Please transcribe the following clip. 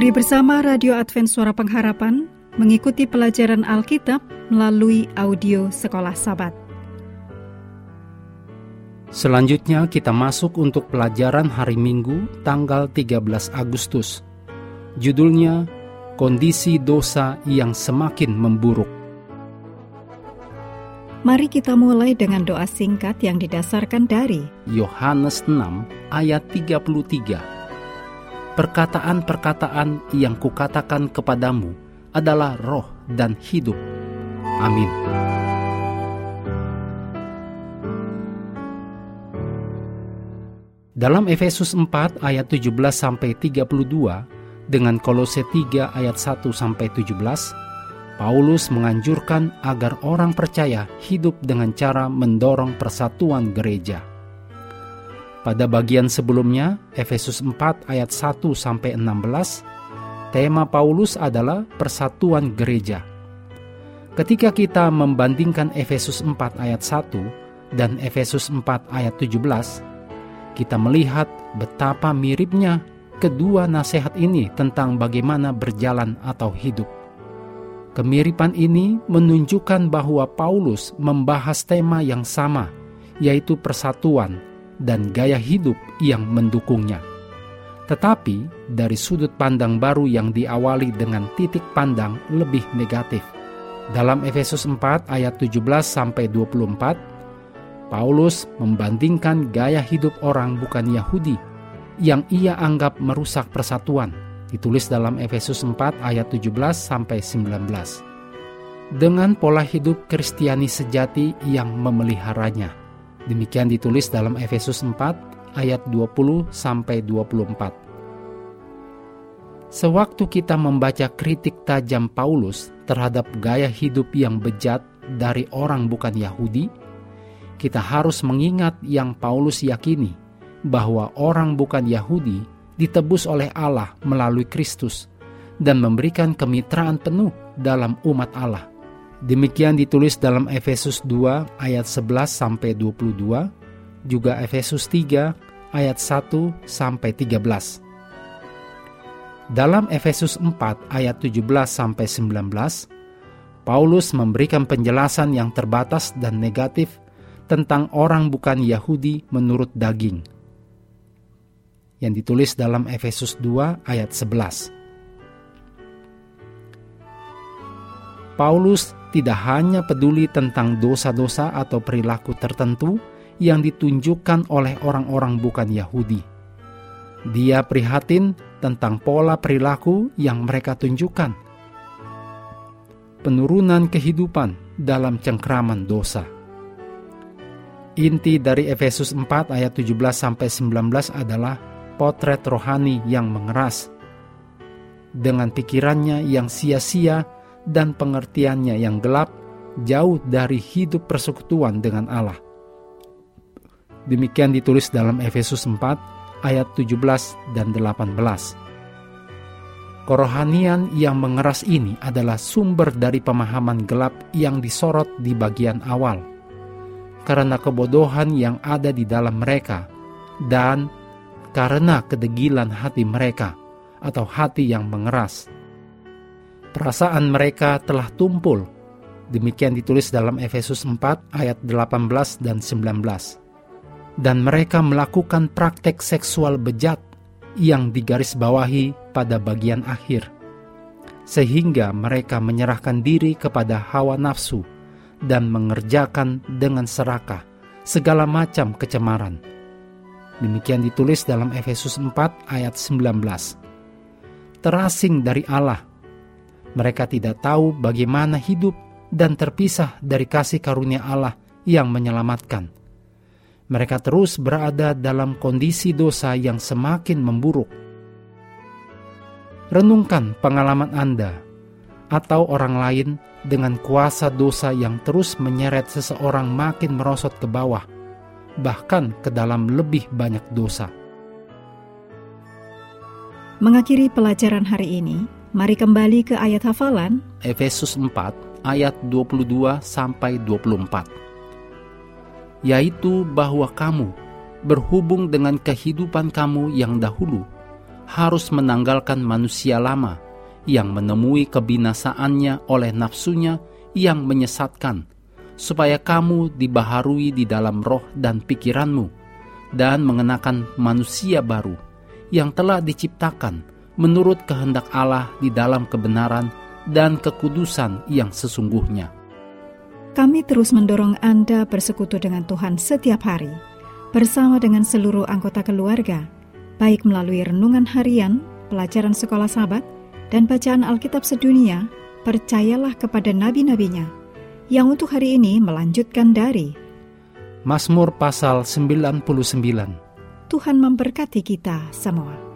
Mari bersama Radio Advent Suara Pengharapan mengikuti pelajaran Alkitab melalui audio Sekolah Sabat. Selanjutnya kita masuk untuk pelajaran hari Minggu tanggal 13 Agustus. Judulnya Kondisi Dosa yang Semakin Memburuk. Mari kita mulai dengan doa singkat yang didasarkan dari Yohanes 6 ayat 33 perkataan-perkataan yang kukatakan kepadamu adalah roh dan hidup. Amin. Dalam Efesus 4 ayat 17 sampai 32 dengan Kolose 3 ayat 1 sampai 17, Paulus menganjurkan agar orang percaya hidup dengan cara mendorong persatuan gereja. Pada bagian sebelumnya, Efesus 4 ayat 1 sampai 16, tema Paulus adalah persatuan gereja. Ketika kita membandingkan Efesus 4 ayat 1 dan Efesus 4 ayat 17, kita melihat betapa miripnya kedua nasihat ini tentang bagaimana berjalan atau hidup. Kemiripan ini menunjukkan bahwa Paulus membahas tema yang sama, yaitu persatuan dan gaya hidup yang mendukungnya. Tetapi dari sudut pandang baru yang diawali dengan titik pandang lebih negatif. Dalam Efesus 4 ayat 17 sampai 24, Paulus membandingkan gaya hidup orang bukan Yahudi yang ia anggap merusak persatuan. Ditulis dalam Efesus 4 ayat 17 sampai 19. Dengan pola hidup Kristiani sejati yang memeliharanya. Demikian ditulis dalam Efesus 4 ayat 20 sampai 24. Sewaktu kita membaca kritik tajam Paulus terhadap gaya hidup yang bejat dari orang bukan Yahudi, kita harus mengingat yang Paulus yakini bahwa orang bukan Yahudi ditebus oleh Allah melalui Kristus dan memberikan kemitraan penuh dalam umat Allah. Demikian ditulis dalam Efesus 2 ayat 11 sampai 22, juga Efesus 3 ayat 1 sampai 13. Dalam Efesus 4 ayat 17 sampai 19, Paulus memberikan penjelasan yang terbatas dan negatif tentang orang bukan Yahudi menurut daging. Yang ditulis dalam Efesus 2 ayat 11. Paulus tidak hanya peduli tentang dosa-dosa atau perilaku tertentu yang ditunjukkan oleh orang-orang bukan Yahudi. Dia prihatin tentang pola perilaku yang mereka tunjukkan. Penurunan kehidupan dalam cengkraman dosa. Inti dari Efesus 4 ayat 17 sampai 19 adalah potret rohani yang mengeras. Dengan pikirannya yang sia-sia dan pengertiannya yang gelap jauh dari hidup persekutuan dengan Allah. Demikian ditulis dalam Efesus 4 ayat 17 dan 18. Kerohanian yang mengeras ini adalah sumber dari pemahaman gelap yang disorot di bagian awal. Karena kebodohan yang ada di dalam mereka dan karena kedegilan hati mereka atau hati yang mengeras perasaan mereka telah tumpul. Demikian ditulis dalam Efesus 4 ayat 18 dan 19. Dan mereka melakukan praktek seksual bejat yang digarisbawahi pada bagian akhir. Sehingga mereka menyerahkan diri kepada hawa nafsu dan mengerjakan dengan serakah segala macam kecemaran. Demikian ditulis dalam Efesus 4 ayat 19. Terasing dari Allah mereka tidak tahu bagaimana hidup dan terpisah dari kasih karunia Allah yang menyelamatkan. Mereka terus berada dalam kondisi dosa yang semakin memburuk. Renungkan pengalaman Anda atau orang lain dengan kuasa dosa yang terus menyeret seseorang makin merosot ke bawah, bahkan ke dalam lebih banyak dosa. Mengakhiri pelajaran hari ini, Mari kembali ke ayat hafalan Efesus 4 ayat 22 sampai 24. Yaitu bahwa kamu berhubung dengan kehidupan kamu yang dahulu harus menanggalkan manusia lama yang menemui kebinasaannya oleh nafsunya yang menyesatkan, supaya kamu dibaharui di dalam roh dan pikiranmu, dan mengenakan manusia baru yang telah diciptakan menurut kehendak Allah di dalam kebenaran dan kekudusan yang sesungguhnya. Kami terus mendorong Anda bersekutu dengan Tuhan setiap hari, bersama dengan seluruh anggota keluarga, baik melalui renungan harian, pelajaran sekolah sahabat, dan bacaan Alkitab sedunia, percayalah kepada nabi-nabinya, yang untuk hari ini melanjutkan dari Mazmur pasal 99 Tuhan memberkati kita semua.